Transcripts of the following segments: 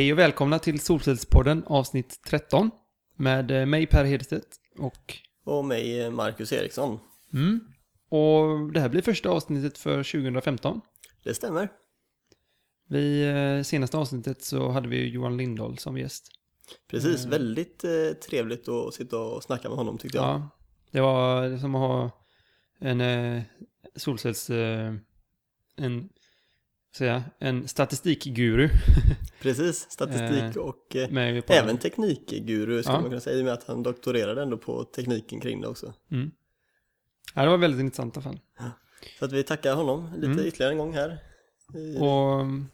Hej och välkomna till Solcellspodden avsnitt 13 med eh, mig Per Hedstedt och... Och mig eh, Marcus Eriksson. Mm, och det här blir första avsnittet för 2015. Det stämmer. Vi eh, senaste avsnittet så hade vi Johan Lindahl som gäst. Precis, mm. väldigt eh, trevligt att sitta och snacka med honom tyckte jag. Ja, det var som att ha en eh, solcells... Eh, en säga, en statistikguru. Precis, statistik eh, och eh, även teknikguru skulle ja. man kunna säga i och med att han doktorerade ändå på tekniken kring det också. Mm. Ja, det var väldigt intressant i alla fall. Så att vi tackar honom lite mm. ytterligare en gång här. Och mm,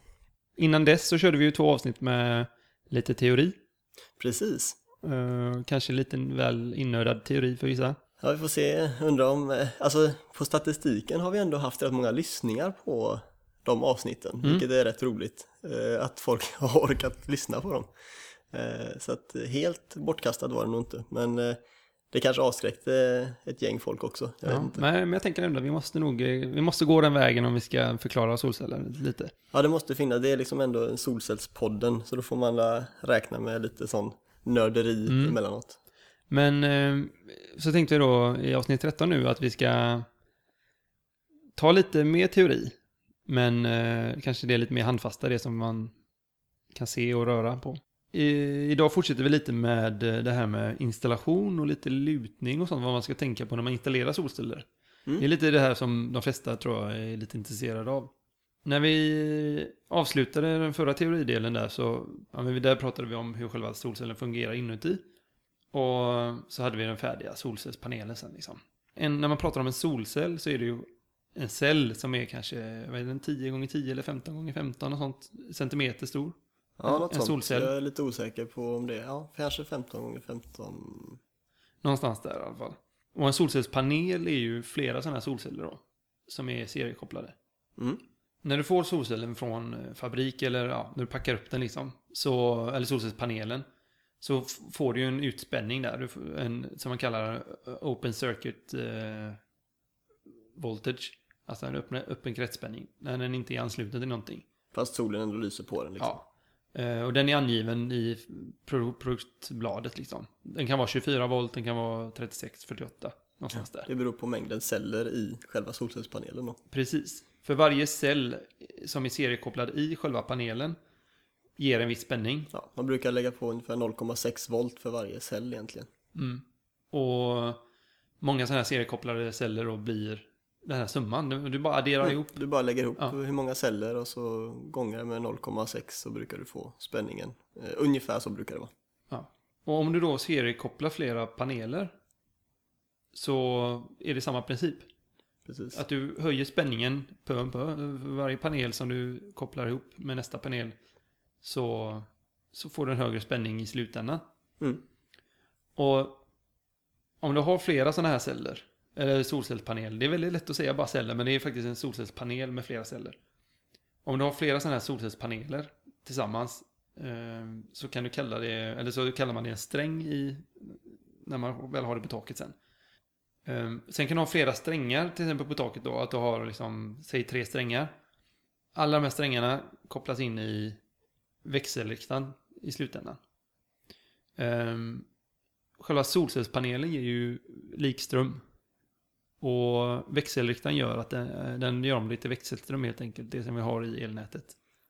innan dess så körde vi ju två avsnitt med lite teori. Precis. Uh, kanske lite väl innördad teori för vissa. Ja, vi får se. Undrar om, eh, alltså på statistiken har vi ändå haft rätt många lyssningar på de avsnitten, mm. vilket är rätt roligt. Eh, att folk har orkat lyssna på dem. Eh, så att helt bortkastat var det nog inte, men eh, det kanske avskräckte ett gäng folk också. Ja, men jag tänker ändå, vi måste nog, vi måste gå den vägen om vi ska förklara solceller lite. Ja, det måste finnas, det är liksom ändå en solcellspodden, så då får man räkna med lite sån nörderi mm. emellanåt. Men så tänkte vi då i avsnitt 13 nu att vi ska ta lite mer teori men eh, kanske det är lite mer handfasta, det som man kan se och röra på. I, idag fortsätter vi lite med eh, det här med installation och lite lutning och sånt, vad man ska tänka på när man installerar solceller. Mm. Det är lite det här som de flesta tror jag är lite intresserade av. När vi avslutade den förra teoridelen där så, ja, där pratade vi om hur själva solcellen fungerar inuti. Och så hade vi den färdiga solcellspanelen sen liksom. En, när man pratar om en solcell så är det ju en cell som är kanske vad är den, 10 gånger 10 eller 15 gånger 15 och sånt centimeter stor. Ja, något en. Solcell. Jag är lite osäker på om det är, ja, kanske 15 gånger 15. Någonstans där i alla fall. Och en solcellspanel är ju flera sådana här solceller då. Som är seriekopplade. Mm. När du får solcellen från eh, fabrik eller ja, när du packar upp den liksom. Så, eller solcellspanelen. Så får du ju en utspänning där. En, som man kallar eh, open circuit eh, voltage. Alltså en öppen, öppen kretsspänning. När den inte är ansluten till någonting. Fast solen ändå lyser på den liksom. Ja. Eh, och den är angiven i produktbladet liksom. Den kan vara 24 volt, den kan vara 36, 48. Någonstans där. Det beror på mängden celler i själva solcellspanelen då. Precis. För varje cell som är seriekopplad i själva panelen ger en viss spänning. Ja, man brukar lägga på ungefär 0,6 volt för varje cell egentligen. Mm. Och många sådana här seriekopplade celler då blir den här summan. Du, bara adderar mm. ihop. Du bara lägger ihop ja. hur många celler och så gånger med 0,6 så brukar du få spänningen. Uh, ungefär så brukar det vara. Ja. Och om du då seriekopplar flera paneler så är det samma princip. Precis. Att du höjer spänningen på om pö. Varje panel som du kopplar ihop med nästa panel så, så får du en högre spänning i slutändan. Mm. Och om du har flera sådana här celler eller solcellspanel. Det är väldigt lätt att säga bara celler, men det är faktiskt en solcellspanel med flera celler. Om du har flera sådana här solcellspaneler tillsammans eh, så kan du kalla det, eller så kallar man det en sträng i, när man väl har det på taket sen. Eh, sen kan du ha flera strängar till exempel på taket då, att du har liksom, säg tre strängar. Alla de här strängarna kopplas in i växelriktaren i slutändan. Eh, själva solcellspanelen ger ju likström och växelriktaren gör att den, den gör om lite växelström helt enkelt, det som vi har i elnätet.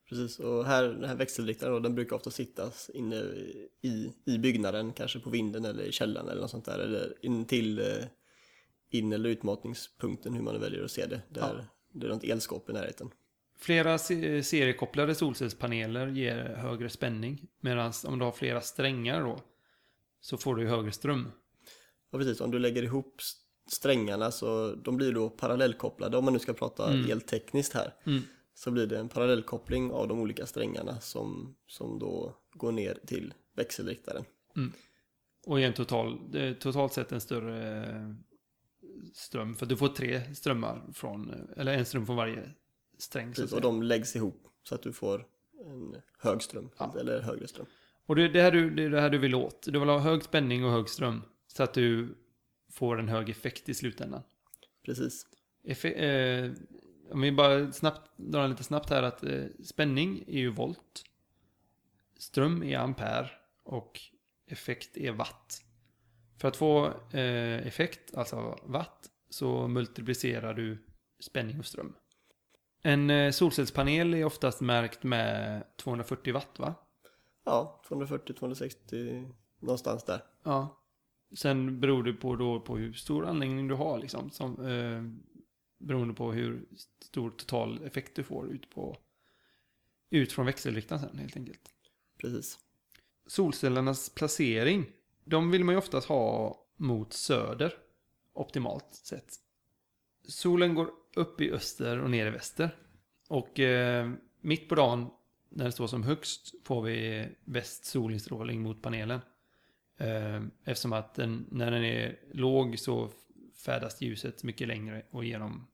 Precis, och här, den här växelriktaren då, den brukar ofta sitta inne i, i byggnaden, kanske på vinden eller i källaren eller något sånt där, eller in till eh, in eller utmatningspunkten, hur man väljer att se det, där ja. det är något elskåp i närheten. Flera seriekopplade solcellspaneler ger högre spänning, medan om du har flera strängar då, så får du högre ström. Ja, precis. Om du lägger ihop strängarna så de blir då parallellkopplade om man nu ska prata mm. eltekniskt här. Mm. Så blir det en parallellkoppling av de olika strängarna som, som då går ner till växelriktaren. Mm. Och en total, totalt sett en större eh, ström. För du får tre strömmar från, eller en ström från varje sträng. Precis, och de läggs ihop så att du får en hög ström, ja. eller högre ström. Och det är det, här du, det är det här du vill åt. Du vill ha hög spänning och hög ström. Så att du får en hög effekt i slutändan. Precis. Effe eh, om vi bara snabbt, drar lite snabbt här att eh, spänning är ju volt. ström är ampere och effekt är watt. För att få eh, effekt, alltså watt, så multiplicerar du spänning och ström. En eh, solcellspanel är oftast märkt med 240 watt va? Ja, 240-260 någonstans där. Ja. Sen beror det på, då på hur stor anläggning du har liksom. Som, eh, beroende på hur stor total effekt du får ut på ut från växelriktaren sen helt enkelt. Precis. Solcellernas placering, de vill man ju oftast ha mot söder optimalt sett. Solen går upp i öster och ner i väster. Och eh, mitt på dagen när det står som högst får vi bäst solinstrålning mot panelen. Eh, eftersom att den, när den är låg så färdas ljuset mycket längre och genom...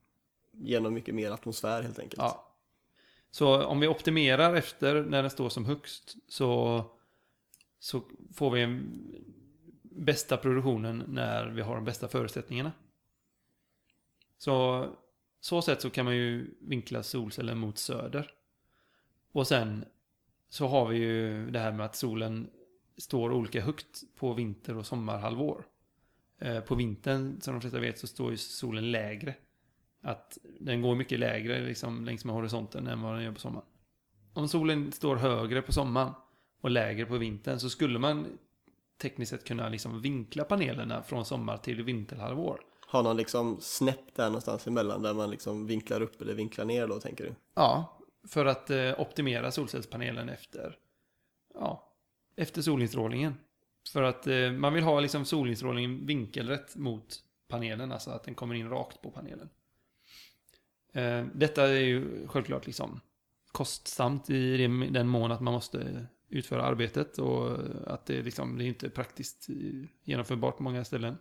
Genom mycket mer atmosfär helt enkelt. Ja. Så om vi optimerar efter när den står som högst så, så får vi en bästa produktionen när vi har de bästa förutsättningarna. Så så sätt så kan man ju vinkla solcellen mot söder. Och sen så har vi ju det här med att solen står olika högt på vinter och sommarhalvår. Eh, på vintern, som de flesta vet, så står ju solen lägre. Att den går mycket lägre liksom, längs med horisonten än vad den gör på sommaren. Om solen står högre på sommaren och lägre på vintern så skulle man tekniskt sett kunna liksom vinkla panelerna från sommar till vinterhalvår. Har någon liksom snäpp där någonstans emellan där man liksom vinklar upp eller vinklar ner då tänker du? Ja, för att eh, optimera solcellspanelen efter, ja, efter solinstrålningen. För att eh, man vill ha liksom solinstrålningen vinkelrätt mot panelen, alltså att den kommer in rakt på panelen. Eh, detta är ju självklart liksom kostsamt i den mån att man måste utföra arbetet och att det, liksom, det är inte praktiskt genomförbart på många ställen.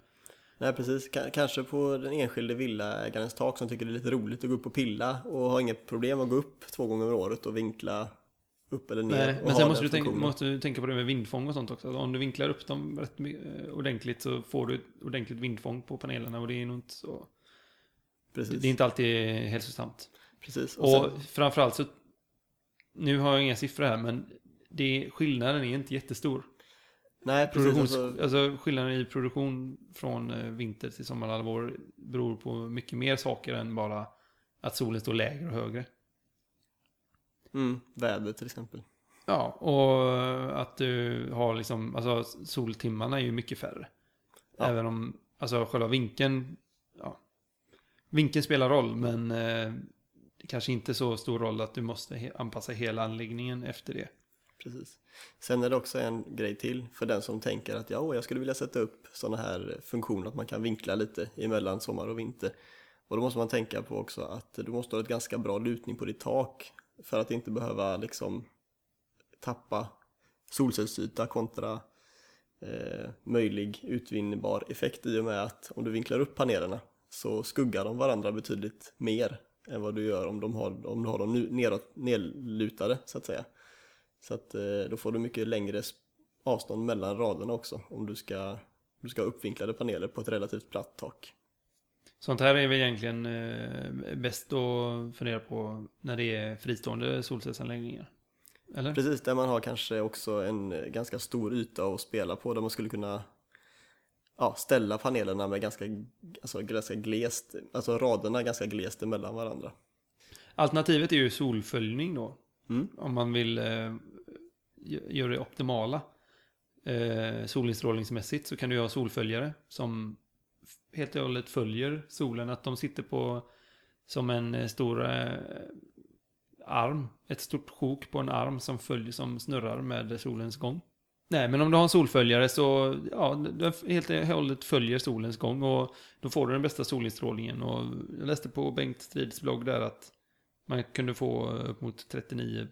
Nej precis, K kanske på den enskilde villaägarens tak som tycker det är lite roligt att gå upp och pilla och har inget problem att gå upp två gånger om året och vinkla upp eller ner. Nej, men sen måste du, tänka, måste du tänka på det med vindfång och sånt också. Om du vinklar upp dem rätt ordentligt så får du ett ordentligt vindfång på panelerna och det är nog inte så... Precis. Det är inte alltid hälsosamt. Precis. Och, och sen... framförallt så... Nu har jag inga siffror här men det, skillnaden är inte jättestor. Nej, precis. Alltså... alltså skillnaden i produktion från eh, vinter till sommarhalvår beror på mycket mer saker än bara att solen står lägre och högre. Mm, väder till exempel. Ja, och att du har liksom, alltså soltimmarna är ju mycket färre. Ja. Även om, alltså själva vinkeln, ja. Vinkeln spelar roll, men eh, kanske inte så stor roll att du måste anpassa hela anläggningen efter det precis. Sen är det också en grej till för den som tänker att ja, jag skulle vilja sätta upp sådana här funktioner att man kan vinkla lite emellan sommar och vinter. Och då måste man tänka på också att du måste ha ett ganska bra lutning på ditt tak för att inte behöva liksom tappa solcellsyta kontra eh, möjlig utvinnbar effekt i och med att om du vinklar upp panelerna så skuggar de varandra betydligt mer än vad du gör om, de har, om du har dem neråt, nedlutade så att säga. Så att eh, då får du mycket längre avstånd mellan raderna också om du ska, du ska ha uppvinklade paneler på ett relativt platt tak. Sånt här är väl egentligen eh, bäst att fundera på när det är fristående solcellsanläggningar? Eller? Precis, där man har kanske också en ganska stor yta att spela på där man skulle kunna ja, ställa panelerna med ganska, alltså, ganska glest, alltså raderna ganska glest emellan varandra. Alternativet är ju solföljning då. Mm. Om man vill eh, göra det optimala eh, solinstrålningsmässigt så kan du ha solföljare som helt och hållet följer solen. Att de sitter på som en eh, stor eh, arm. Ett stort sjok på en arm som, följer, som snurrar med solens gång. Nej, men om du har en solföljare så, ja, den helt och hållet följer solens gång och då får du den bästa solinstrålningen. Och jag läste på Bengt Strids blogg där att man kunde få upp mot 39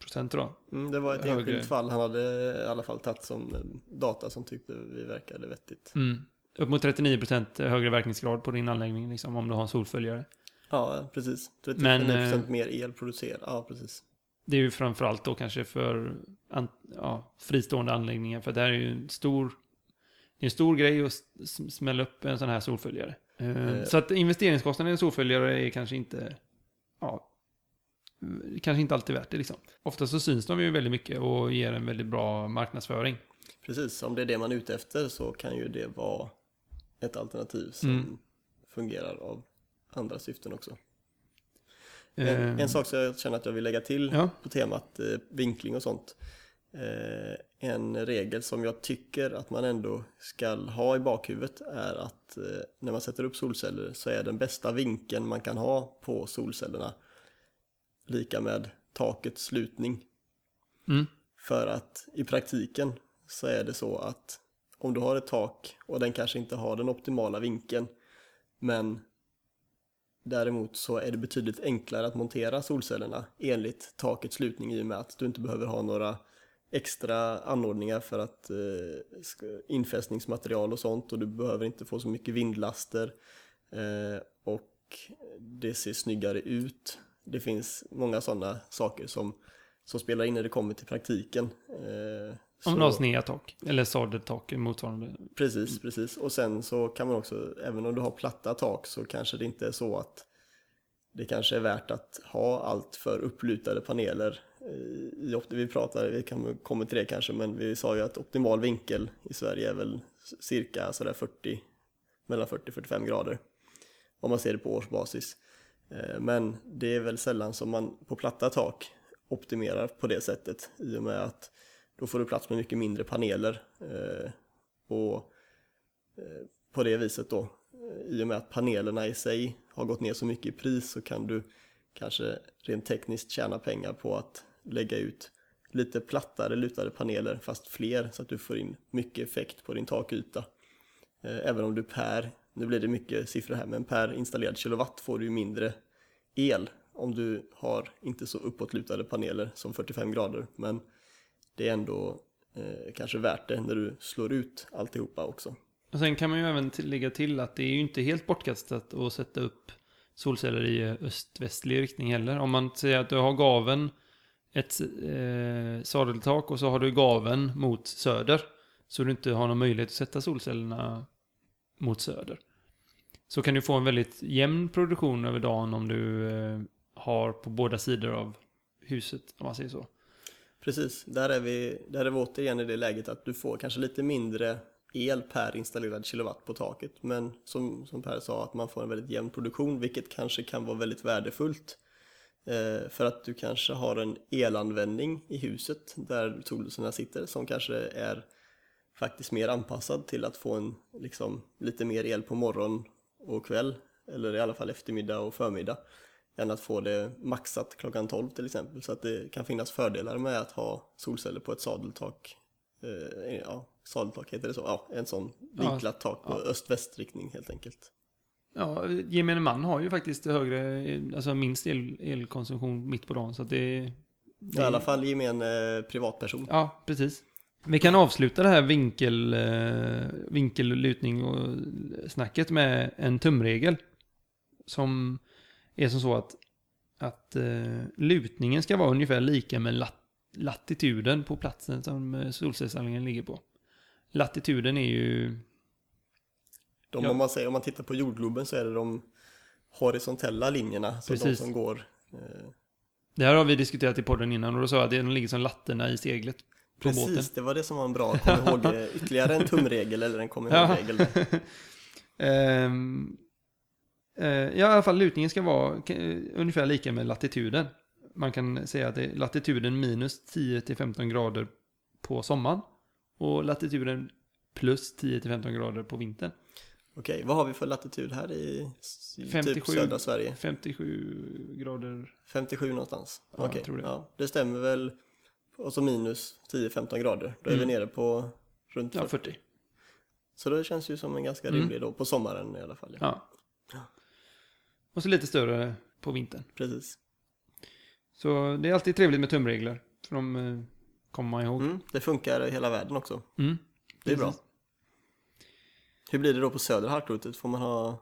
procent då. Mm, det var ett högre. enskilt fall han hade i alla fall tagit som data som tyckte vi verkade vettigt. Mm. Upp mot 39 procent högre verkningsgrad på din anläggning liksom, om du har en solföljare. Ja, precis. 39 procent eh, mer el producerad. Ja, precis. Det är ju framförallt då kanske för ja, fristående anläggningar. För det här är ju en stor, det är en stor grej att smälla upp en sån här solföljare. Eh, så att investeringskostnaden i en solföljare är kanske inte ja, kanske inte alltid värt det liksom. Ofta så syns de ju väldigt mycket och ger en väldigt bra marknadsföring. Precis, om det är det man är ute efter så kan ju det vara ett alternativ som Mm. fungerar av andra syften också. Eh, En, en sak som jag känner att jag vill lägga till Ja, på temat eh, vinkling och sånt. Eh, en regel som jag tycker att man ändå ska ha i bakhuvudet är att eh, när man sätter upp solceller så är den bästa vinkeln man kan ha på solcellerna lika med takets slutning. mm, För att i praktiken så är det så att om du har ett tak och den kanske inte har den optimala vinkeln men däremot så är det betydligt enklare att montera solcellerna enligt takets slutning i och med att du inte behöver ha några extra anordningar för att eh, infästningsmaterial och sånt och du behöver inte få så mycket vindlaster eh, och det ser snyggare ut. Det finns många sådana saker som, som spelar in när det kommer till praktiken. Eh, om du har sneda tak. Eller sadeltak motsvarande. Precis, precis. Och sen så kan man också, även om du har platta tak så kanske det inte är så att det kanske är värt att ha allt för upplutade paneler. eh, I, vi pratar, vi kan komma till det kanske, men vi sa ju att optimal vinkel i Sverige är väl cirka sådär 40, mellan 40-45 grader. Om man ser det på årsbasis. Eh, Men det är väl sällan som man på platta tak optimerar på det sättet i och med att då får du plats med mycket mindre paneler eh, och eh, på det viset då eh, i och med att panelerna i sig har gått ner så mycket i pris så kan du kanske rent tekniskt tjäna pengar på att lägga ut lite plattare lutade paneler fast fler så att du får in mycket effekt på din takyta. Eh, Även om du per, nu blir det mycket siffror här, men per installerad kilowatt får du ju mindre el om du har inte så uppåtlutade paneler som 45 grader. Men det är ändå eh, kanske värt det när du slår ut alltihopa också. Och sen kan man ju även lägga till att det är ju inte helt bortkastat att sätta upp solceller i öst-västlig riktning heller. Om man säger att du har gaven ett eh, sadeltak och så har du gaven mot söder. Så du inte har någon möjlighet att sätta solcellerna mot söder. Så kan du få en väldigt jämn produktion över dagen om du eh, har på båda sidor av huset, om man säger så. Precis, där är, vi, där är vi återigen i det läget att du får kanske lite mindre el per installerad kilowatt på taket. Men som, som Per sa, att man får en väldigt jämn produktion, vilket kanske kan vara väldigt värdefullt. Eh, för att du kanske har en elanvändning i huset där solcellerna sitter som kanske är faktiskt mer anpassad till att få en liksom, lite mer el på morgon och kväll. Eller i alla fall eftermiddag och förmiddag än att få det maxat klockan 12 till exempel. Så att det kan finnas fördelar med att ha solceller på ett sadeltak. Eh, ja, sadeltak heter det så? Ja, en sån vinklat tak på ja. öst-väst-riktning helt enkelt. Ja, gemene man har ju faktiskt högre, alltså minst el, elkonsumtion mitt på dagen. Så att det, det I alla fall gemene privatperson. Ja, precis. Vi kan avsluta det här vinkel, eh, vinkellutning och snacket med en tumregel. Som är som så att, att eh, lutningen ska vara ungefär lika med lat, latituden på platsen som eh, solcellsanläggningen ligger på. Latituden är ju... De, Ja. om, man säger, om man tittar på jordgloben så är det de horisontella linjerna, så de Precis. som går eh, Det här har vi diskuterat i podden innan och då sa jag att den ligger som latterna i seglet på båten. Precis, det var det som var en bra kom ihåg, eh, ytterligare en tumregel eller en kom ihåg-regel. Eh, ja, i alla fall lutningen ska vara eh, ungefär lika med latituden. Man kan säga att det är latituden minus 10-15 grader på sommaren och latituden plus 10-15 grader på vintern. Okej, vad har vi för latitud här i s- i 57. typ södra Sverige? 57 grader. 57 någonstans? Ja, Okej, det. Ja, det stämmer väl. Och så minus 10-15 grader. Då är Mm. vi nere på runt 40. Ja, 40. Så det känns ju som en ganska Mm. rimlig då, på sommaren i alla fall. Ja. Ja. Och så lite större på vintern. Precis. Så det är alltid trevligt med tumregler. För de eh, kommer man ihåg. Mm, det funkar i hela världen också. Mm, Det är bra. Hur blir det då på södra halvklotet? Får man ha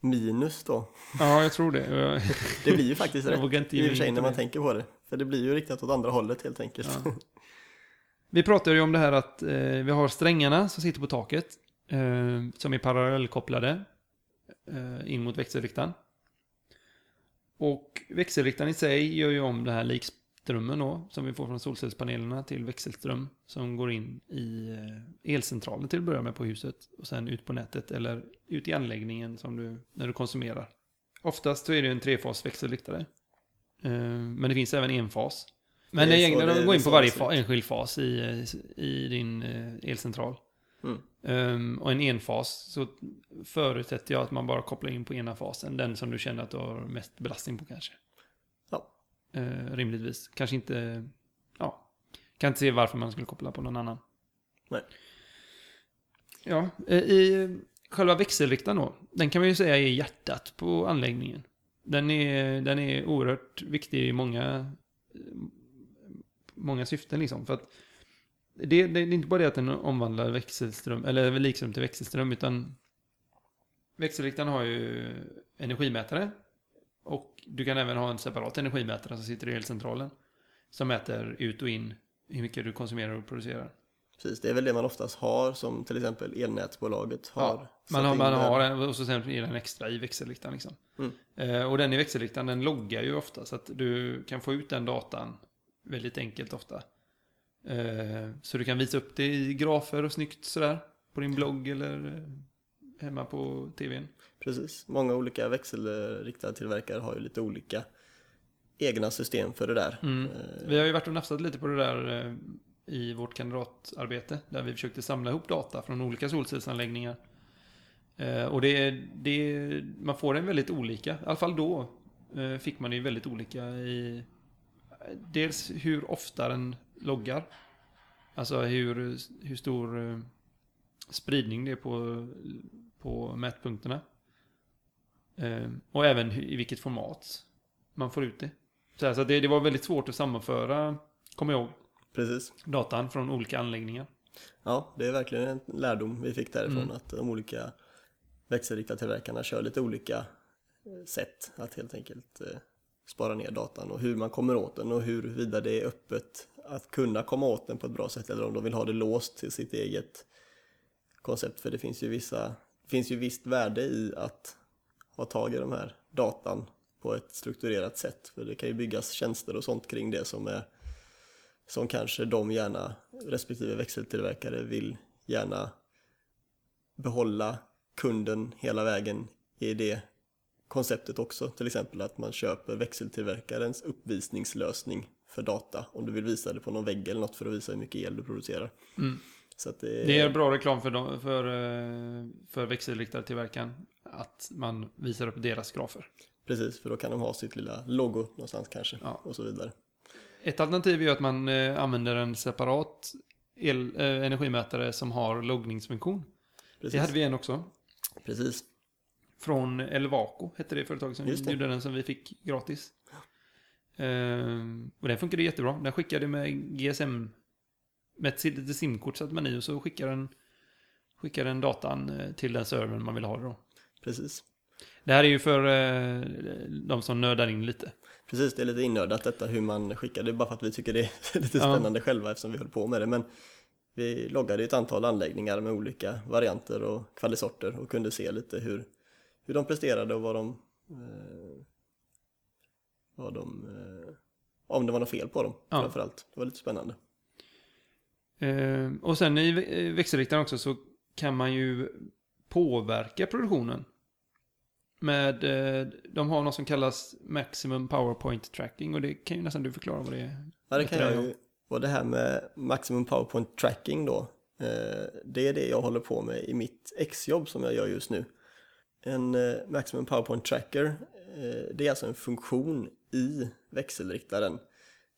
minus då? Ja, jag tror det. Det blir ju faktiskt Jag rätt i och för sig när man det. tänker på det. För det blir ju riktat åt andra hållet helt enkelt. Ja. Vi pratade ju om det här att eh, vi har strängarna som sitter på taket. Eh, som är parallellkopplade in mot växelriktaren. Och växelriktaren i sig gör ju om den här likströmmen då, som vi får från solcellspanelerna till växelström som går in i eh, elcentralen till att börja med på huset och sen ut på nätet eller ut i anläggningen som du, när du konsumerar. Oftast så är det en trefas växelriktare. Eh, Men det finns även en fas. Men Det är det egentligen, det- de det går in på varje det fa, enskild fas i, i din eh, elcentral. Mm. Ehm, och en enfas så förutsätter jag att man bara kopplar in på ena fasen. Den som du känner att du har mest belastning på kanske. Ja. Eh, rimligtvis. Kanske inte... Ja. Kan inte se varför man skulle koppla på någon annan. Nej. Ja, eh, i själva växelriktaren då. Den kan man ju säga är hjärtat på anläggningen. Den är, den är oerhört viktig i många, många syften liksom. För att det, det, är inte bara det att den omvandlar växelström, eller likström till växelström, utan växelriktaren har ju energimätare. Och du kan även ha en separat energimätare som sitter i elcentralen. Som mäter ut och in hur mycket du konsumerar och producerar. Precis, det är väl det man oftast har som till exempel elnätsbolaget har. Ja, Man har, man har en, och så sen är den extra i växelriktaren liksom. Mm. Eh, och den i växelriktaren, den loggar ju ofta så att du kan få ut den datan väldigt enkelt ofta. Eh, så du kan visa upp det i grafer och snyggt sådär på din blogg eller eh, hemma på tvn. Precis, många olika växelriktade tillverkare har ju lite olika egna system för det där. Mm. Eh, Vi har ju varit och nafsat lite på det där i vårt kandidatarbete där vi försökte samla ihop data från olika solcellsanläggningar. Och det, det, man får den väldigt olika, i alla fall då fick man det ju väldigt olika i dels hur ofta den loggar. Alltså hur, hur stor eh, spridning det är på, på mätpunkterna. Eh, och även i vilket format man får ut det. Så, här, så det, det var väldigt svårt att sammanföra, kommer jag ihåg, Precis. datan från olika anläggningar. Ja, det är verkligen en lärdom vi fick därifrån Mm. att de olika växelriktade tillverkarna kör lite olika eh, sätt att helt enkelt spara ner datan och hur man kommer åt den och huruvida det är öppet att kunna komma åt den på ett bra sätt eller om de vill ha det låst till sitt eget koncept. För det finns ju vissa, finns ju visst värde i att ha tag i de här datan på ett strukturerat sätt. För det kan ju byggas tjänster och sånt kring det som är som kanske de gärna, respektive växeltillverkare vill gärna behålla kunden hela vägen i det konceptet också. Till exempel att man köper växeltillverkarens uppvisningslösning för data om du vill visa det på någon vägg eller något för att visa hur mycket el du producerar. Mm. Så det, Det är bra reklam för, dem, för, eh, för växelriktad tillverkaren att man visar upp deras grafer. Precis, för då kan de ha sitt lilla logo någonstans kanske Ja. och så vidare. Ett alternativ är att man eh, använder en separat el, eh, energimätare som har loggningsfunktion. Precis, Det hade vi en också. Precis. Från Elvaco hette det företag som gjorde den som vi fick gratis. Ehm, och den funkade jättebra. Den skickade med GSM, med ett lite simkort satte man i och så skickade den, skickade den datan eh, till den servern man vill ha det då. Precis. Det här är ju för eh, de som nördar in lite. Precis, det är lite innördat detta hur man skickar. Det är bara för att vi tycker det är lite Ja. spännande själva eftersom vi höll på med det. Men vi loggade ett antal anläggningar med olika varianter och kvalisorter och kunde se lite hur, hur de presterade och vad de... Eh, vad de eh, om det var något fel på dem Ja. framförallt. Det var lite spännande. Eh, och sen i vä- växelriktaren också så kan man ju påverka produktionen. Med, eh, de har något som kallas Maximum PowerPoint Tracking och det kan ju nästan du förklara vad det är. Ja, det kan jag ju. Och det här med Maximum PowerPoint Tracking då. Eh, det är det jag håller på med i mitt exjobb som jag gör just nu. En eh, Maximum PowerPoint Tracker, eh, det är alltså en funktion i växelriktaren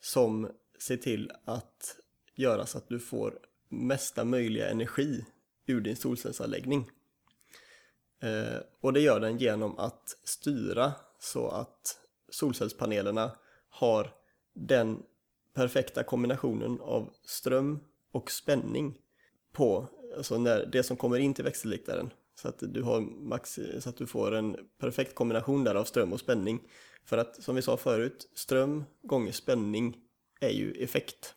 som ser till att göra så att du får mesta möjliga energi ur din solcellsanläggning. Eh, och det gör den genom att styra så att solcellspanelerna har den perfekta kombinationen av ström och spänning på alltså när det som kommer in till växelriktaren. Så att du, har max, så att du får en perfekt kombination där av ström och spänning. För att som vi sa förut, ström gånger spänning är ju effekt.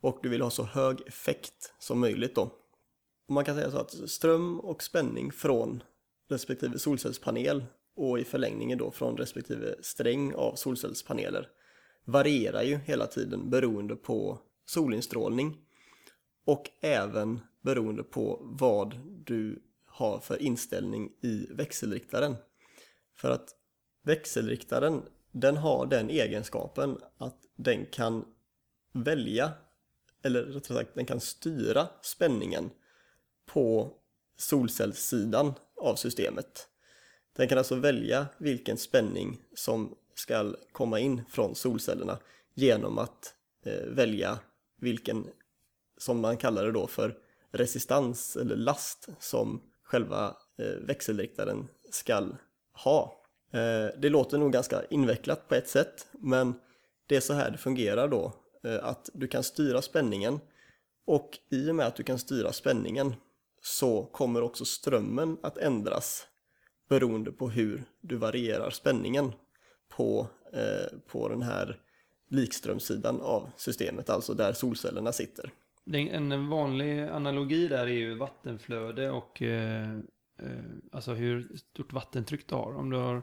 Och du vill ha så hög effekt som möjligt då. Och man kan säga så att ström och spänning från respektive solcellspanel och i förlängningen då från respektive sträng av solcellspaneler varierar ju hela tiden beroende på solinstrålning och även beroende på vad du har för inställning i växelriktaren. För att växelriktaren den har den egenskapen att den kan välja, eller rättare sagt den kan styra spänningen på solcellssidan av systemet. Den kan alltså välja vilken spänning som ska komma in från solcellerna genom att eh, välja vilken, som man kallar det då för resistans eller last som själva eh, växelriktaren ska ha. Eh, det låter nog ganska invecklat på ett sätt, men det är så här det fungerar då, eh, att du kan styra spänningen och i och med att du kan styra spänningen så kommer också strömmen att ändras beroende på hur du varierar spänningen på, på den här likströmssidan av systemet, alltså där solcellerna sitter. En vanlig analogi där är ju vattenflöde och eh, eh, alltså hur stort vattentryck du har. Om du har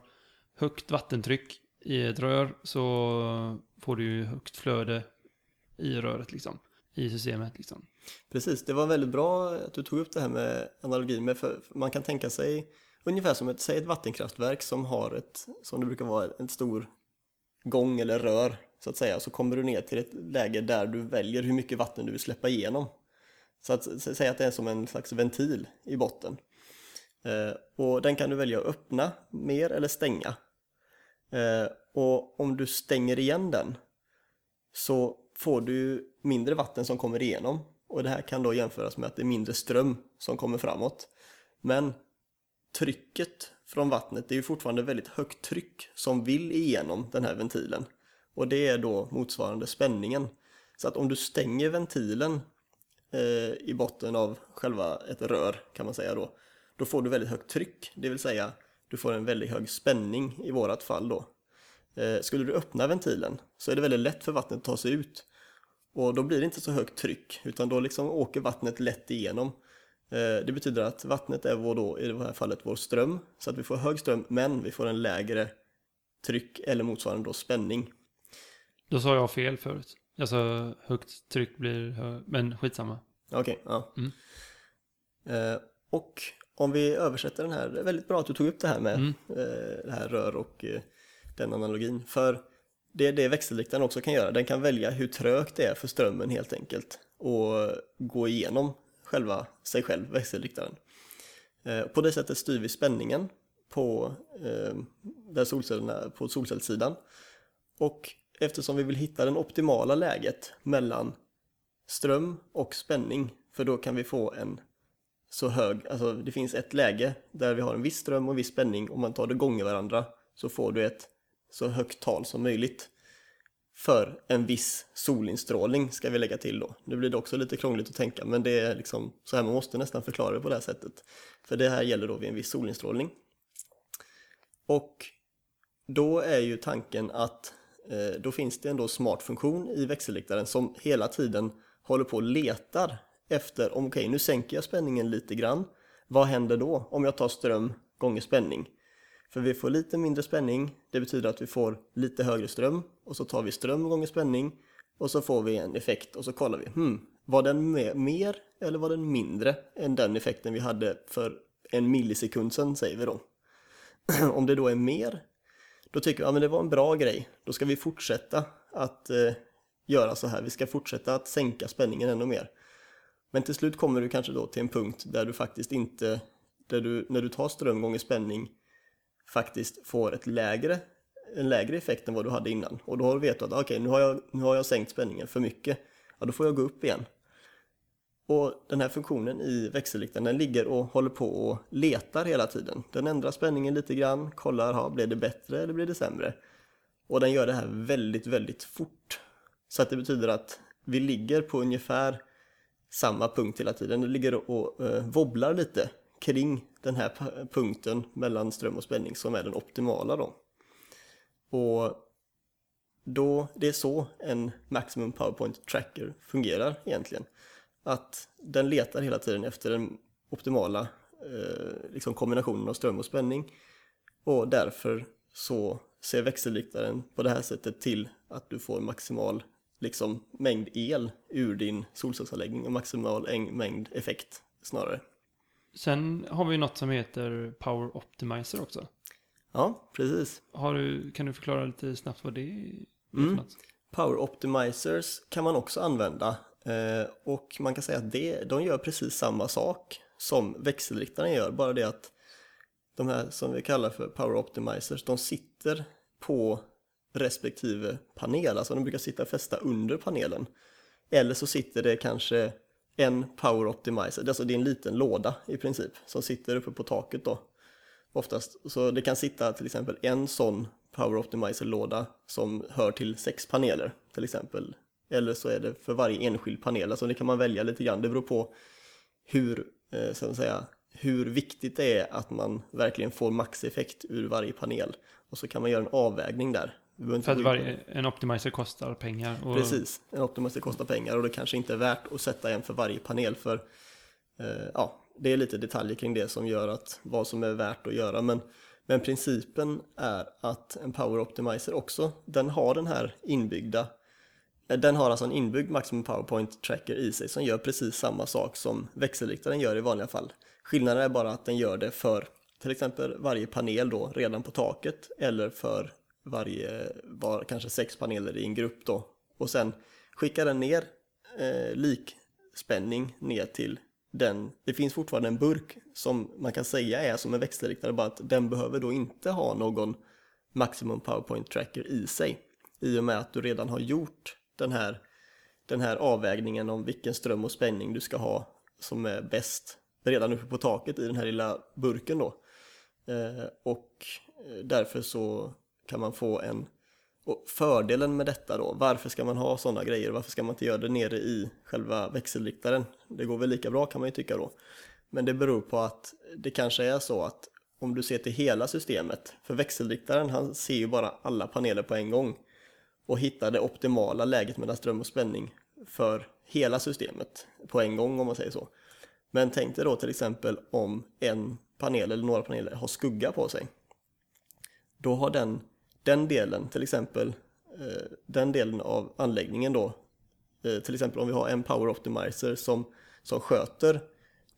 högt vattentryck i ett rör så får du ju högt flöde i röret liksom. I systemet liksom. Precis, det var väldigt bra att du tog upp det här med analogin. Med för man kan tänka sig ungefär som ett, säg ett vattenkraftverk som har ett, som det brukar vara, en stor gång eller rör så att säga. Så kommer du ner till ett läge där du väljer hur mycket vatten du vill släppa igenom. Så att säga att det är som en slags ventil i botten. Eh, och den kan du välja att öppna mer eller stänga. Eh, och om du stänger igen den så får du mindre vatten som kommer igenom och det här kan då jämföras med att det är mindre ström som kommer framåt. Men trycket från vattnet, det är ju fortfarande väldigt högt tryck som vill igenom den här ventilen. Och det är då motsvarande spänningen. Så att om du stänger ventilen eh, i botten av själva ett rör kan man säga då, då får du väldigt högt tryck, det vill säga du får en väldigt hög spänning i vårat fall då. Eh, skulle du öppna ventilen så är det väldigt lätt för vattnet att ta sig ut. Och då blir det inte så högt tryck utan då liksom åker vattnet lätt igenom. Eh, det betyder att vattnet är vår då, i det här fallet vår ström, så att vi får hög ström men vi får en lägre tryck eller motsvarande då spänning. Då sa jag fel förut. Jag sa högt tryck blir hö men skitsamma. Okej, okay, ja. Mm. Eh, och om vi översätter den här, det är väldigt bra att du tog upp det här med mm. eh, det här rör och eh, den analogin. För det är det växelriktaren också kan göra. Den kan välja hur trögt det är för strömmen helt enkelt och gå igenom själva sig själv, växelriktaren. Eh, på det sättet styr vi spänningen på, eh, där solcellerna, på solcellssidan. Och eftersom vi vill hitta det optimala läget mellan ström och spänning, för då kan vi få en så hög, alltså det finns ett läge där vi har en viss ström och en viss spänning, om man tar det gånger varandra så får du ett så högt tal som möjligt för en viss solinstrålning ska vi lägga till då. Nu blir det också lite krångligt att tänka men det är liksom så här man måste nästan förklara det på det här sättet. För det här gäller då vid en viss solinstrålning. Och då är ju tanken att Eh, då finns det ändå smart funktion i växelriktaren som hela tiden håller på och letar efter, om okej okay, nu sänker jag spänningen lite grann, vad händer då om jag tar ström gånger spänning? För vi får lite mindre spänning, det betyder att vi får lite högre ström och så tar vi ström gånger spänning och så får vi en effekt och så kollar vi, hmm, var den mer eller var den mindre än den effekten vi hade för en millisekund sedan säger vi då. Om det då är mer, då tycker vi att ja, det var en bra grej, då ska vi fortsätta att eh, göra så här, vi ska fortsätta att sänka spänningen ännu mer. Men till slut kommer du kanske då till en punkt där du faktiskt inte, där du, när du tar ström gånger spänning faktiskt får ett lägre, en lägre effekt än vad du hade innan. Och då vet du att okej, okay, nu, har jag, nu har jag sänkt spänningen för mycket. Ja, då får jag gå upp igen. Och den här funktionen i växelriktaren den ligger och håller på och letar hela tiden. Den ändrar spänningen lite grann, kollar, ha, blir det bättre eller blir det sämre? Och den gör det här väldigt, väldigt fort. Så att det betyder att vi ligger på ungefär samma punkt hela tiden. Det ligger och eh, wobblar lite kring den här punkten mellan ström och spänning som är den optimala då. Och då, det är så en Maximum PowerPoint Tracker fungerar egentligen. Att den letar hela tiden efter den optimala eh, liksom kombinationen av ström och spänning. och därför så ser växelriktaren på det här sättet till att du får maximal liksom, mängd el ur din solcellsanläggning och maximal mängd effekt snarare. Sen har vi något som heter Power Optimizer också. Ja, precis. Du, kan du förklara lite snabbt vad det är mm. Power Optimizers kan man också använda Eh, och man kan säga att det, de gör precis samma sak som växelriktaren gör, bara det att de här som vi kallar för Power Optimizers, de sitter på respektive panel, alltså de brukar sitta fästa under panelen. Eller så sitter det kanske en Power Optimizer, alltså det är en liten låda i princip som sitter uppe på taket då. Oftast, så det kan sitta till exempel en sån Power Optimizer-låda som hör till sex paneler till exempel. Eller så är det för varje enskild panel, alltså det kan man välja lite grann, det beror på hur, eh, så att säga, hur viktigt det är att man verkligen får maxeffekt ur varje panel. Och så kan man göra en avvägning där. För att varje, en optimizer kostar pengar. Och... Precis, en optimizer kostar pengar och det kanske inte är värt att sätta en för varje panel för eh, ja, det är lite detaljer kring det som gör att vad som är värt att göra. Men, men principen är att en Power Optimizer också, den har den här inbyggda den har alltså en inbyggd Maximum PowerPoint Tracker i sig som gör precis samma sak som växelriktaren gör i vanliga fall. Skillnaden är bara att den gör det för till exempel varje panel då redan på taket eller för varje, var, kanske sex paneler i en grupp då. Och sen skickar den ner eh, likspänning ner till den. Det finns fortfarande en burk som man kan säga är som en växelriktare, bara att den behöver då inte ha någon maximum powerpoint tracker i sig. I och med att du redan har gjort den här, den här avvägningen om vilken ström och spänning du ska ha som är bäst redan uppe på taket i den här lilla burken då. Eh, och eh, därför så kan man få en och fördelen med detta då, varför ska man ha sådana grejer? Varför ska man inte göra det nere i själva växelriktaren? Det går väl lika bra kan man ju tycka då. Men det beror på att det kanske är så att om du ser till hela systemet, för växelriktaren han ser ju bara alla paneler på en gång och hitta det optimala läget mellan ström och spänning för hela systemet på en gång om man säger så. Men tänk dig då till exempel om en panel eller några paneler har skugga på sig. Då har den, den delen, till exempel eh, den delen av anläggningen då, eh, till exempel om vi har en Power Optimizer som, som sköter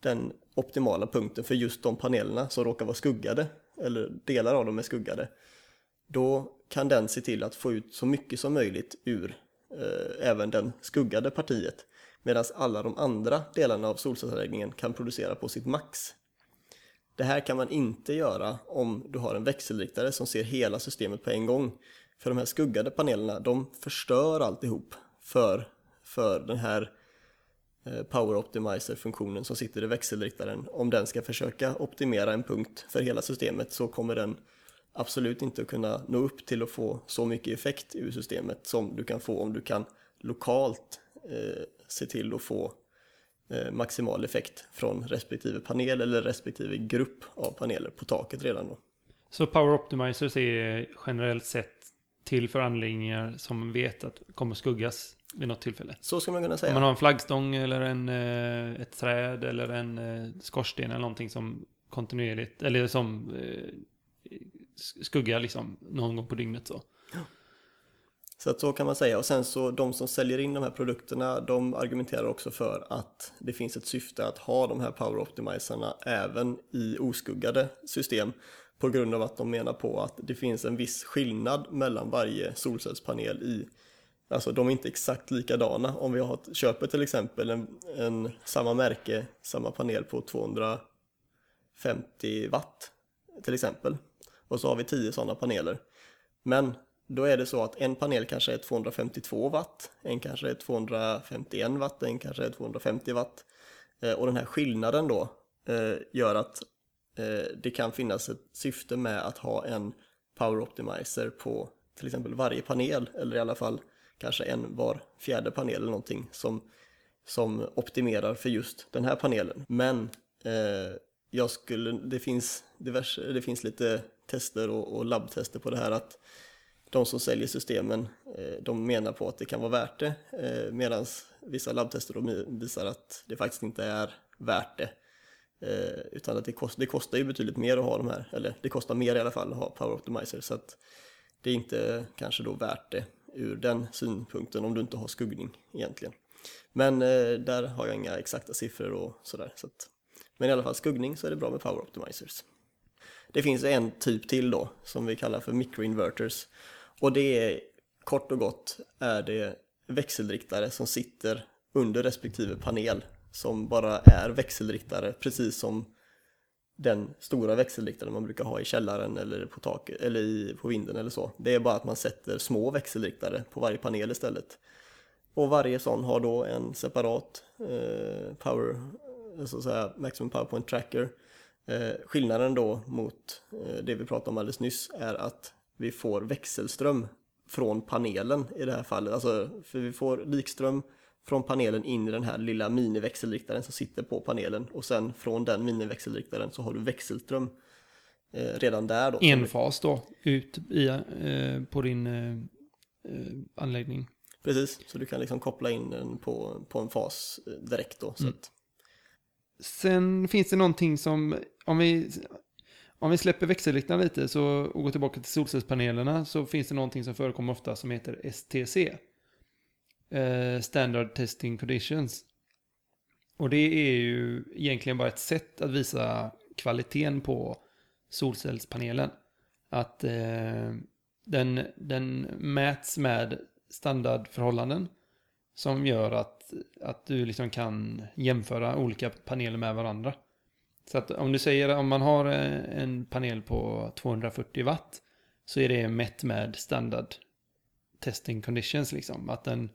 den optimala punkten för just de panelerna som råkar vara skuggade, eller delar av dem är skuggade, då kan den se till att få ut så mycket som möjligt ur eh, även den skuggade partiet medan alla de andra delarna av solcellsanläggningen kan producera på sitt max. Det här kan man inte göra om du har en växelriktare som ser hela systemet på en gång. För de här skuggade panelerna, de förstör alltihop för, för den här eh, Power Optimizer-funktionen som sitter i växelriktaren. Om den ska försöka optimera en punkt för hela systemet så kommer den absolut inte att kunna nå upp till att få så mycket effekt ur systemet som du kan få om du kan lokalt eh, se till att få eh, maximal effekt från respektive panel eller respektive grupp av paneler på taket redan då. Så Power Optimizers är generellt sett till för anläggningar som vet att kommer skuggas vid något tillfälle? Så ska man kunna säga. Om man har en flaggstång eller en, eh, ett träd eller en eh, skorsten eller någonting som kontinuerligt, eller som skugga liksom någon gång på dygnet så. Så att så kan man säga och sen så de som säljer in de här produkterna de argumenterar också för att det finns ett syfte att ha de här power optimizerna även i oskuggade system på grund av att de menar på att det finns en viss skillnad mellan varje solcellspanel i Alltså de är inte exakt likadana. Om vi har, köper till exempel en, en samma märke, samma panel på 250 watt till exempel och så har vi 10 sådana paneler. Men då är det så att en panel kanske är 252 watt, en kanske är 251 watt, en kanske är 250 watt. Eh, och den här skillnaden då eh, gör att eh, det kan finnas ett syfte med att ha en power optimizer på till exempel varje panel eller i alla fall kanske en var fjärde panel eller någonting som, som optimerar för just den här panelen. Men eh, jag skulle, det, finns diverse, det finns lite tester och, och labbtester på det här att de som säljer systemen eh, de menar på att det kan vara värt det eh, medan vissa labbtester visar att det faktiskt inte är värt det. Eh, utan att det, kost, det kostar ju betydligt mer att ha de här, eller det kostar mer i alla fall att ha Power Optimizer. Så att det är inte kanske då värt det ur den synpunkten om du inte har skuggning egentligen. Men där har jag inga exakta siffror och sådär. Så att, men i alla fall skuggning så är det bra med Power Optimizers. Det finns en typ till då som vi kallar för microinverters. Och det är kort och gott är det växelriktare som sitter under respektive panel som bara är växelriktare precis som den stora växelriktaren man brukar ha i källaren eller på taket eller i, på vinden eller så. Det är bara att man sätter små växelriktare på varje panel istället. Och varje sån har då en separat eh, power, så säga maximum power point tracker. Eh, skillnaden då mot eh, det vi pratade om alldeles nyss är att vi får växelström från panelen i det här fallet. Alltså, för vi får likström från panelen in i den här lilla miniväxelriktaren som sitter på panelen och sen från den miniväxelriktaren så har du växelström eh, redan där då. En fas då, ut i, eh, på din eh, eh, anläggning. Precis, så du kan liksom koppla in den på, på en fas direkt då. Så Mm. att, Sen finns det någonting som, om vi, om vi släpper växelriktaren lite så, och går tillbaka till solcellspanelerna så finns det någonting som förekommer ofta som heter STC. Eh, Standard Testing Conditions. Och det är ju egentligen bara ett sätt att visa kvaliteten på solcellspanelen. Att eh, den, den mäts med standardförhållanden som gör att, att du liksom kan jämföra olika paneler med varandra. Så att om du säger om man har eh, en panel på 240 watt så är det mätt med standard testing conditions liksom. Att den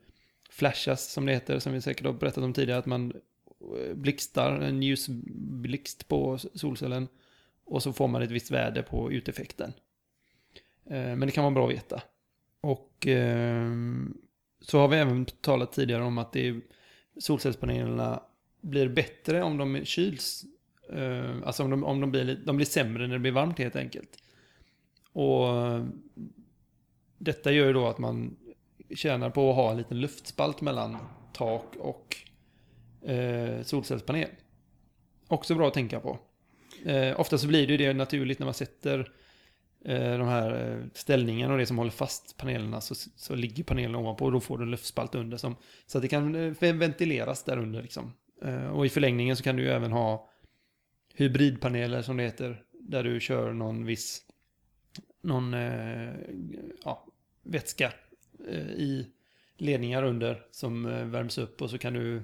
flashas som det heter, som vi säkert har berättat om tidigare, att man eh, blixtar en ljusblixt på solcellen och så får man ett visst värde på uteffekten. Eh, men det kan vara bra att veta. Och ehm, så har vi även talat tidigare om att det är, solcellspanelerna blir bättre om de kyls. Uh, Alltså om de, om de, blir, de blir sämre när det blir varmt helt enkelt. Och detta gör ju då att man tjänar på att ha en liten luftspalt mellan tak och eh, solcellspanel. Också bra att tänka på. Eh, ofta så blir det ju det naturligt när man sätter eh, Eh, de här eh, ställningarna och det som håller fast panelerna så, så ligger panelen ovanpå och då får du en luftspalt under. Som, så att det kan eh, ventileras där under liksom. Och i förlängningen så kan du ju även ha hybridpaneler som det heter. Där du kör någon viss någon ja, vätska i ledningar under som värms upp och så kan du,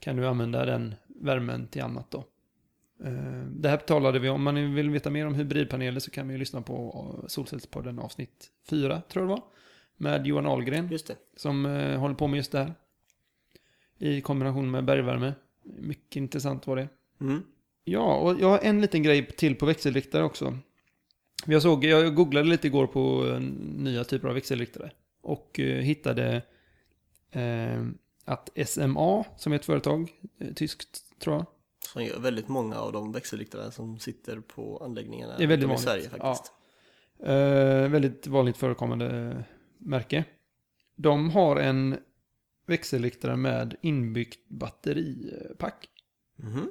kan du använda den värmen till annat då. Eh, Det här talade vi om, om man vill veta mer om hybridpaneler så kan vi ju lyssna på eh, Solcellspodden avsnitt 4 tror jag det var. Med Johan Ahlgren just det. som eh, håller på med just det här. I kombination med bergvärme. Mycket intressant var det. Mm. Ja, och jag har en liten grej till på växelriktare också. Jag såg, jag googlade lite igår på nya typer av växelriktare. Och hittade eh, att SMA, som är ett företag, tyskt tror jag. Som gör väldigt många av de växelriktare som sitter på anläggningarna Det är väldigt i vanligt, Sverige faktiskt. Eh, väldigt vanligt förekommande märke. De har en växelriktare med inbyggt batteripack. Mhm.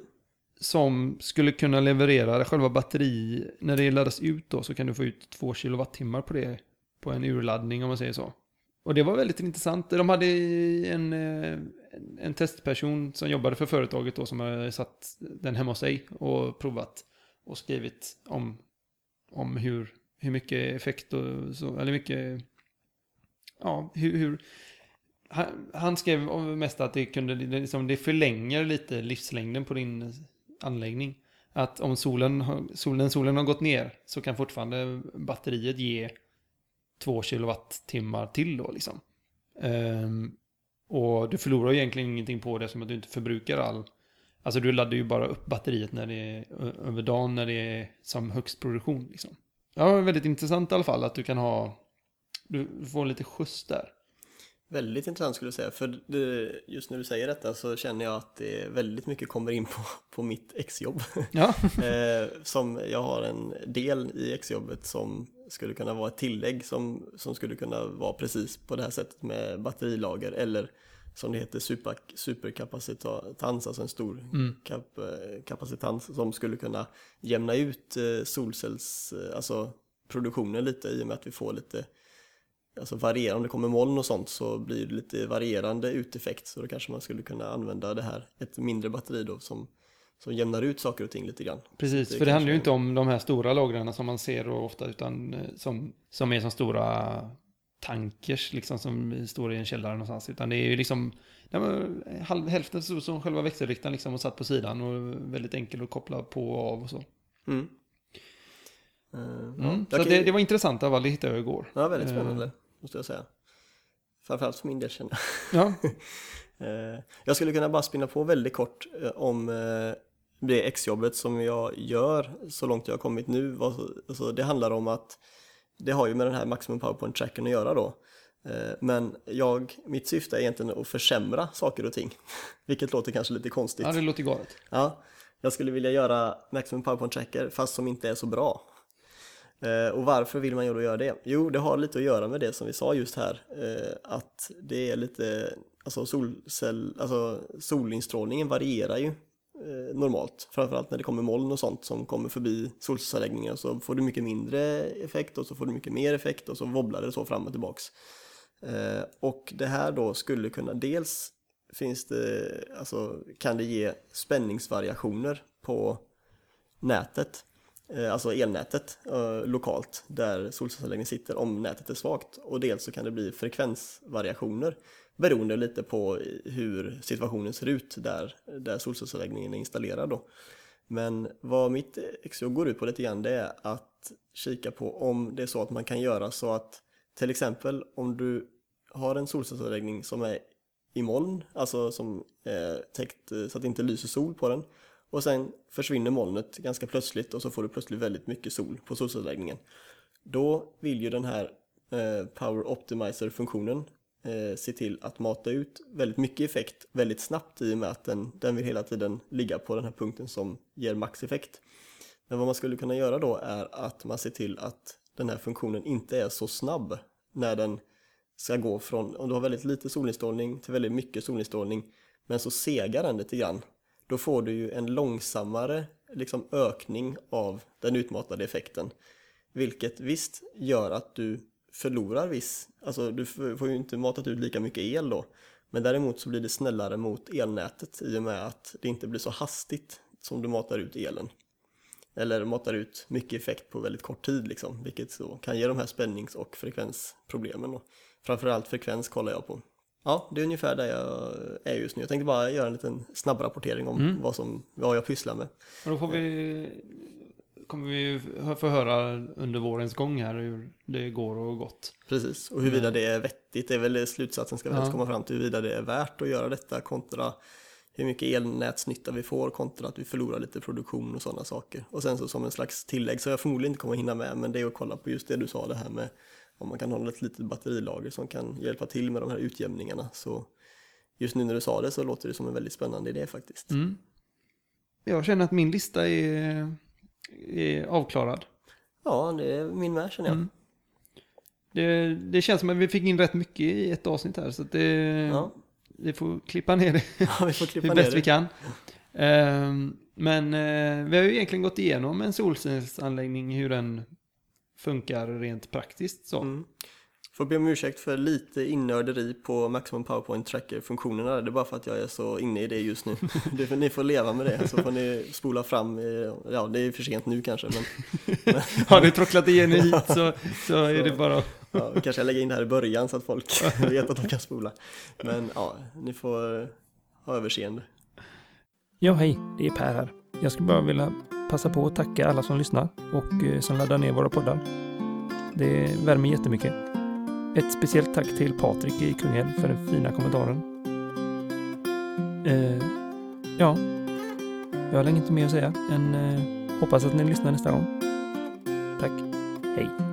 som skulle kunna leverera själva batteri, när det laddas ut då så kan du få ut 2 kilowattimmar på det, på en urladdning om man säger så. Och det var väldigt intressant. De hade eh, en, en testperson som jobbade för företaget då som hade satt den hemma hos sig och provat och skrivit om, om hur, hur mycket effekt och så, eller mycket, ja, hur, hur han, han skrev mest att det kunde, liksom, det förlänger lite livslängden på din anläggning. Att om solen, solen, solen har gått ner så kan fortfarande batteriet ge två kilowattimmar till då liksom. Ehm, och du förlorar ju egentligen ingenting på det som att du inte förbrukar all... Alltså du laddar ju bara upp batteriet när det är över dagen när det är som högst produktion liksom. Ja, väldigt intressant i alla fall att du kan ha... Du får lite skjuts där. Väldigt intressant skulle jag säga, för det, just när du säger detta så känner jag att det väldigt mycket kommer in på, på mitt exjobb. Ja, eh, som jag har en del i exjobbet som skulle kunna vara ett tillägg som, som skulle kunna vara precis på det här sättet med batterilager eller som det heter, super, superkapacitans, alltså en stor Mm. kap, eh, kapacitans som skulle kunna jämna ut eh, solcells, alltså produktionen lite i och med att vi får lite alltså varierande, om det kommer moln och sånt så blir det lite varierande uteffekt så då kanske man skulle kunna använda det här, ett mindre batteri då som, som jämnar ut saker och ting lite grann. Precis, Det för det handlar ju inte om de här stora lagren som man ser ofta, utan eh, som, som är som stora tankers liksom som står i en källare någonstans. Utan det är ju liksom halv, hälften så som själva växelriktaren liksom och satt på sidan och väldigt enkel att koppla på och av och så. Mm. Eh, ja, Mm. Så det, det var intressant det hittade jag igår. Ja, väldigt Eh, spännande, måste jag säga. Framförallt för min del känner jag. Ja, Eh, Jag skulle kunna bara spinna på väldigt kort eh, om eh, det exjobbet som jag gör så långt jag har kommit nu. Alltså, det handlar om att det har ju med den här Maximum PowerPoint tracken att göra då. Men jag, mitt syfte är egentligen att försämra saker och ting. Vilket låter kanske lite konstigt. ja det låter galet. Ja, jag skulle vilja göra Maximum PowerPoint Tracker fast som inte är så bra. Eh, och varför vill man ju då göra det? Jo, det har lite att göra med det som vi sa just här, eh, att det är lite, alltså, solcell, alltså solinstrålningen varierar ju eh, normalt, framförallt när det kommer moln och sånt som kommer förbi solcellsanläggningen så får du mycket mindre effekt och så får du mycket mer effekt och så wobblar det så fram och tillbaks. Och det här då skulle kunna, dels finns det, alltså kan det ge spänningsvariationer på nätet, Eh, alltså elnätet eh, lokalt där solcellsanläggningen sitter om nätet är svagt och dels så kan det bli frekvensvariationer beroende lite på hur situationen ser ut där, där solcellsanläggningen är installerad då. Men vad mitt XO går ut på lite grann det är att kika på om det är så att man kan göra så att till exempel om du har en solcellsanläggning som är i moln, alltså som är täckt så att det inte lyser sol på den. Och sen försvinner molnet ganska plötsligt och så får du plötsligt väldigt mycket sol på solcellsanläggningen. Då vill ju den här eh, Power Optimizer-funktionen eh, se till att mata ut väldigt mycket effekt väldigt snabbt i och med att den, den vill hela tiden ligga på den här punkten som ger maxeffekt. Men vad man skulle kunna göra då är att man ser till att den här funktionen inte är så snabb när den ska gå från, om du har väldigt lite solinstrålning till väldigt mycket solinstrålning men så segar den lite grann då får du ju en långsammare liksom, ökning av den utmatade effekten vilket visst gör att du förlorar viss, alltså du får ju inte matat ut lika mycket el då men däremot så blir det snällare mot elnätet i och med att det inte blir så hastigt som du matar ut elen eller matar ut mycket effekt på väldigt kort tid liksom, vilket så kan ge de här spännings och frekvensproblemen då. Framförallt frekvens kollar jag på. Ja, det är ungefär där jag är just nu. Jag tänkte bara göra en liten snabb rapportering om vad, som, vad jag pysslar med. Och då får vi, kommer vi få höra under vårens gång här hur det går och gått. Precis, och huruvida det är vettigt det är väl slutsatsen ska vi Ja. helst komma fram till huruvida det är värt att göra detta kontra hur mycket elnätsnytta vi får kontra att vi förlorar lite produktion och sådana saker. Och sen så som en slags tillägg, så jag förmodligen inte kommer hinna med, men det är att kolla på just det du sa, det här med om man kan hålla ett litet batterilager som kan hjälpa till med de här utjämningarna. Så just nu när du sa det så låter det som en väldigt spännande idé faktiskt. Mm. Jag känner att min lista är, är avklarad. Ja, det är min med känner jag. Mm. Det, det känns som att vi fick in rätt mycket i ett avsnitt här, så att det, Ja. vi får klippa ner det Ja, vi får klippa hur ner bäst det. vi kan. Ehm, men eh, vi har ju egentligen gått igenom en solcellsanläggning, hur den funkar rent praktiskt. Så. Mm. Får be om ursäkt för lite innörderi på Maximum PowerPoint Tracker-funktionerna. Det är bara för att jag är så inne i det just nu. Det ni får leva med det, så får ni spola fram. eh, Ja, det är för sent nu kanske, men Har du trocklat igen hit så, så är det bara ja, kanske jag lägger in det här i början så att folk vet att de kan spola. Men ja, ni får ha överseende. Ja, hej, det är Per här. Jag skulle bara vilja passa på att tacka alla som lyssnar och eh, som laddar ner våra poddar. Det värmer jättemycket. Ett speciellt tack till Patrik i Kungälv för den fina kommentaren. Eh, ja, jag har länge inte mer att säga än eh, hoppas att ni lyssnar nästa gång. Tack, hej.